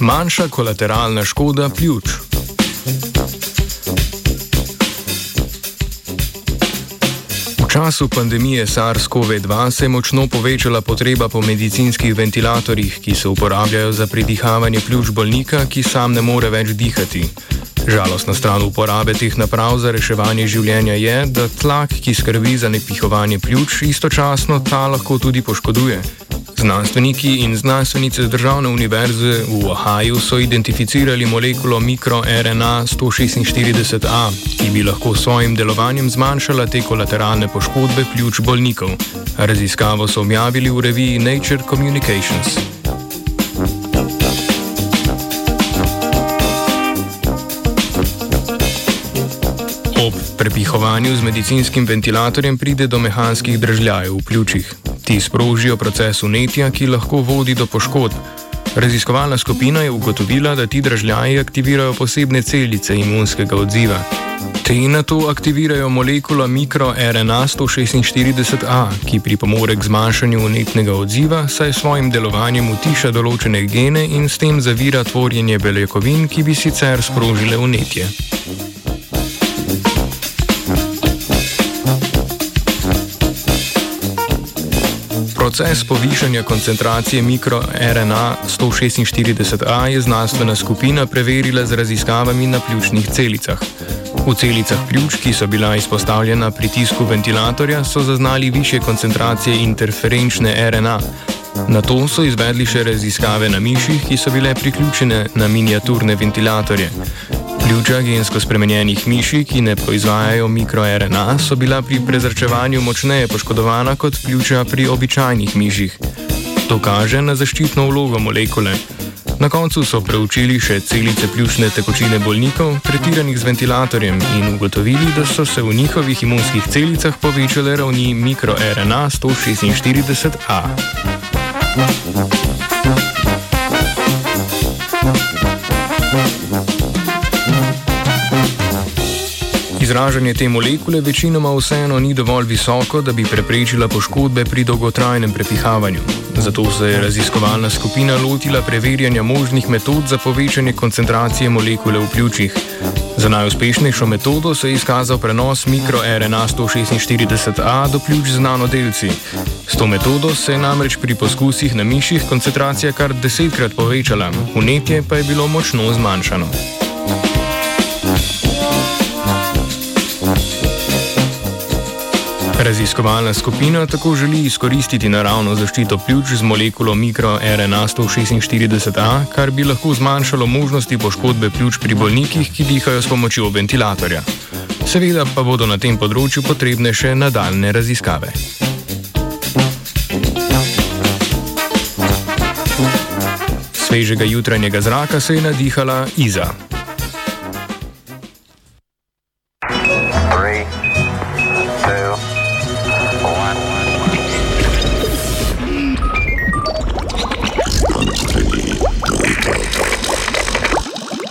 Manjša kolateralna škoda pljuč. V času pandemije SARS-CoV-2 se je močno povečala potreba po medicinskih ventilatorjih, ki se uporabljajo za pridihavanje pljuč bolnika, ki sam ne more več dihati. Žalostna stran uporabe teh naprav za reševanje življenja je, da tlak, ki skrbi za nepihovanje pljuč, istočasno ta lahko tudi poškoduje. Znanstveniki in znanstvenice z državne univerze v Ohaju so identificirali molekulo mikroRNA 146A, ki bi lahko s svojim delovanjem zmanjšala te kolateralne poškodbe pljuč bolnikov. Raziskavo so objavili v reviji Nature Communications. Ob prepihovanju z medicinskim ventilatorjem pride do mehanskih držljajev v pljučih. Ti sprožijo proces unetja, ki lahko vodi do poškodb. Raziskovalna skupina je ugotovila, da ti držljaji aktivirajo posebne celice imunskega odziva. Te na to aktivirajo molekulo mikroRNA 146A, ki pripomore k zmanjšanju unetnega odziva, saj svojim delovanjem utiša določene gene in s tem zavira tvorjenje beljakovin, ki bi sicer sprožile unetje. Proces povišanja koncentracije mikroRNA 146A je znanstvena skupina preverila z raziskavami na pljučnih celicah. V celicah pljuč, ki so bila izpostavljena pritisku ventilatorja, so zaznali više koncentracije interferenčne RNA. Na to so izvedli še raziskave na miših, ki so bile priključene na miniaturne ventilatorje. Pljuča gensko spremenjenih miši, ki ne proizvajajo mikroRNA, so bila pri prezračevanju močneje poškodovana kot pljuča pri običajnih miših. To kaže na zaščitno vlogo molekule. Na koncu so preučili še celice pljučne tekočine bolnikov, tretiranih z ventilatorjem, in ugotovili, da so se v njihovih imunskih celicah povečale ravni mikroRNA 146A. Izražanje te molekule večinoma vseeno ni dovolj visoko, da bi preprečila poškodbe pri dolgotrajnem prepihavanju. Zato se je raziskovalna skupina lotila preverjanja možnih metod za povečanje koncentracije molekule v pljučih. Za najuspešnejšo metodo se je izkazal prenos mikroRNA 146A do pljuč z nanodelci. S to metodo se je namreč pri poskusih na miših koncentracija kar desetkrat povečala, unetje pa je bilo močno zmanjšano. Raziskovalna skupina tako želi izkoristiti naravno zaščito pljuč z molekulo mikroRNA 146A, kar bi lahko zmanjšalo možnosti poškodbe pljuč pri bolnikih, ki dihajo s pomočjo ventilatorja. Seveda pa bodo na tem področju potrebne še nadaljne raziskave. Svežega jutranjega zraka se je nadihala Iza.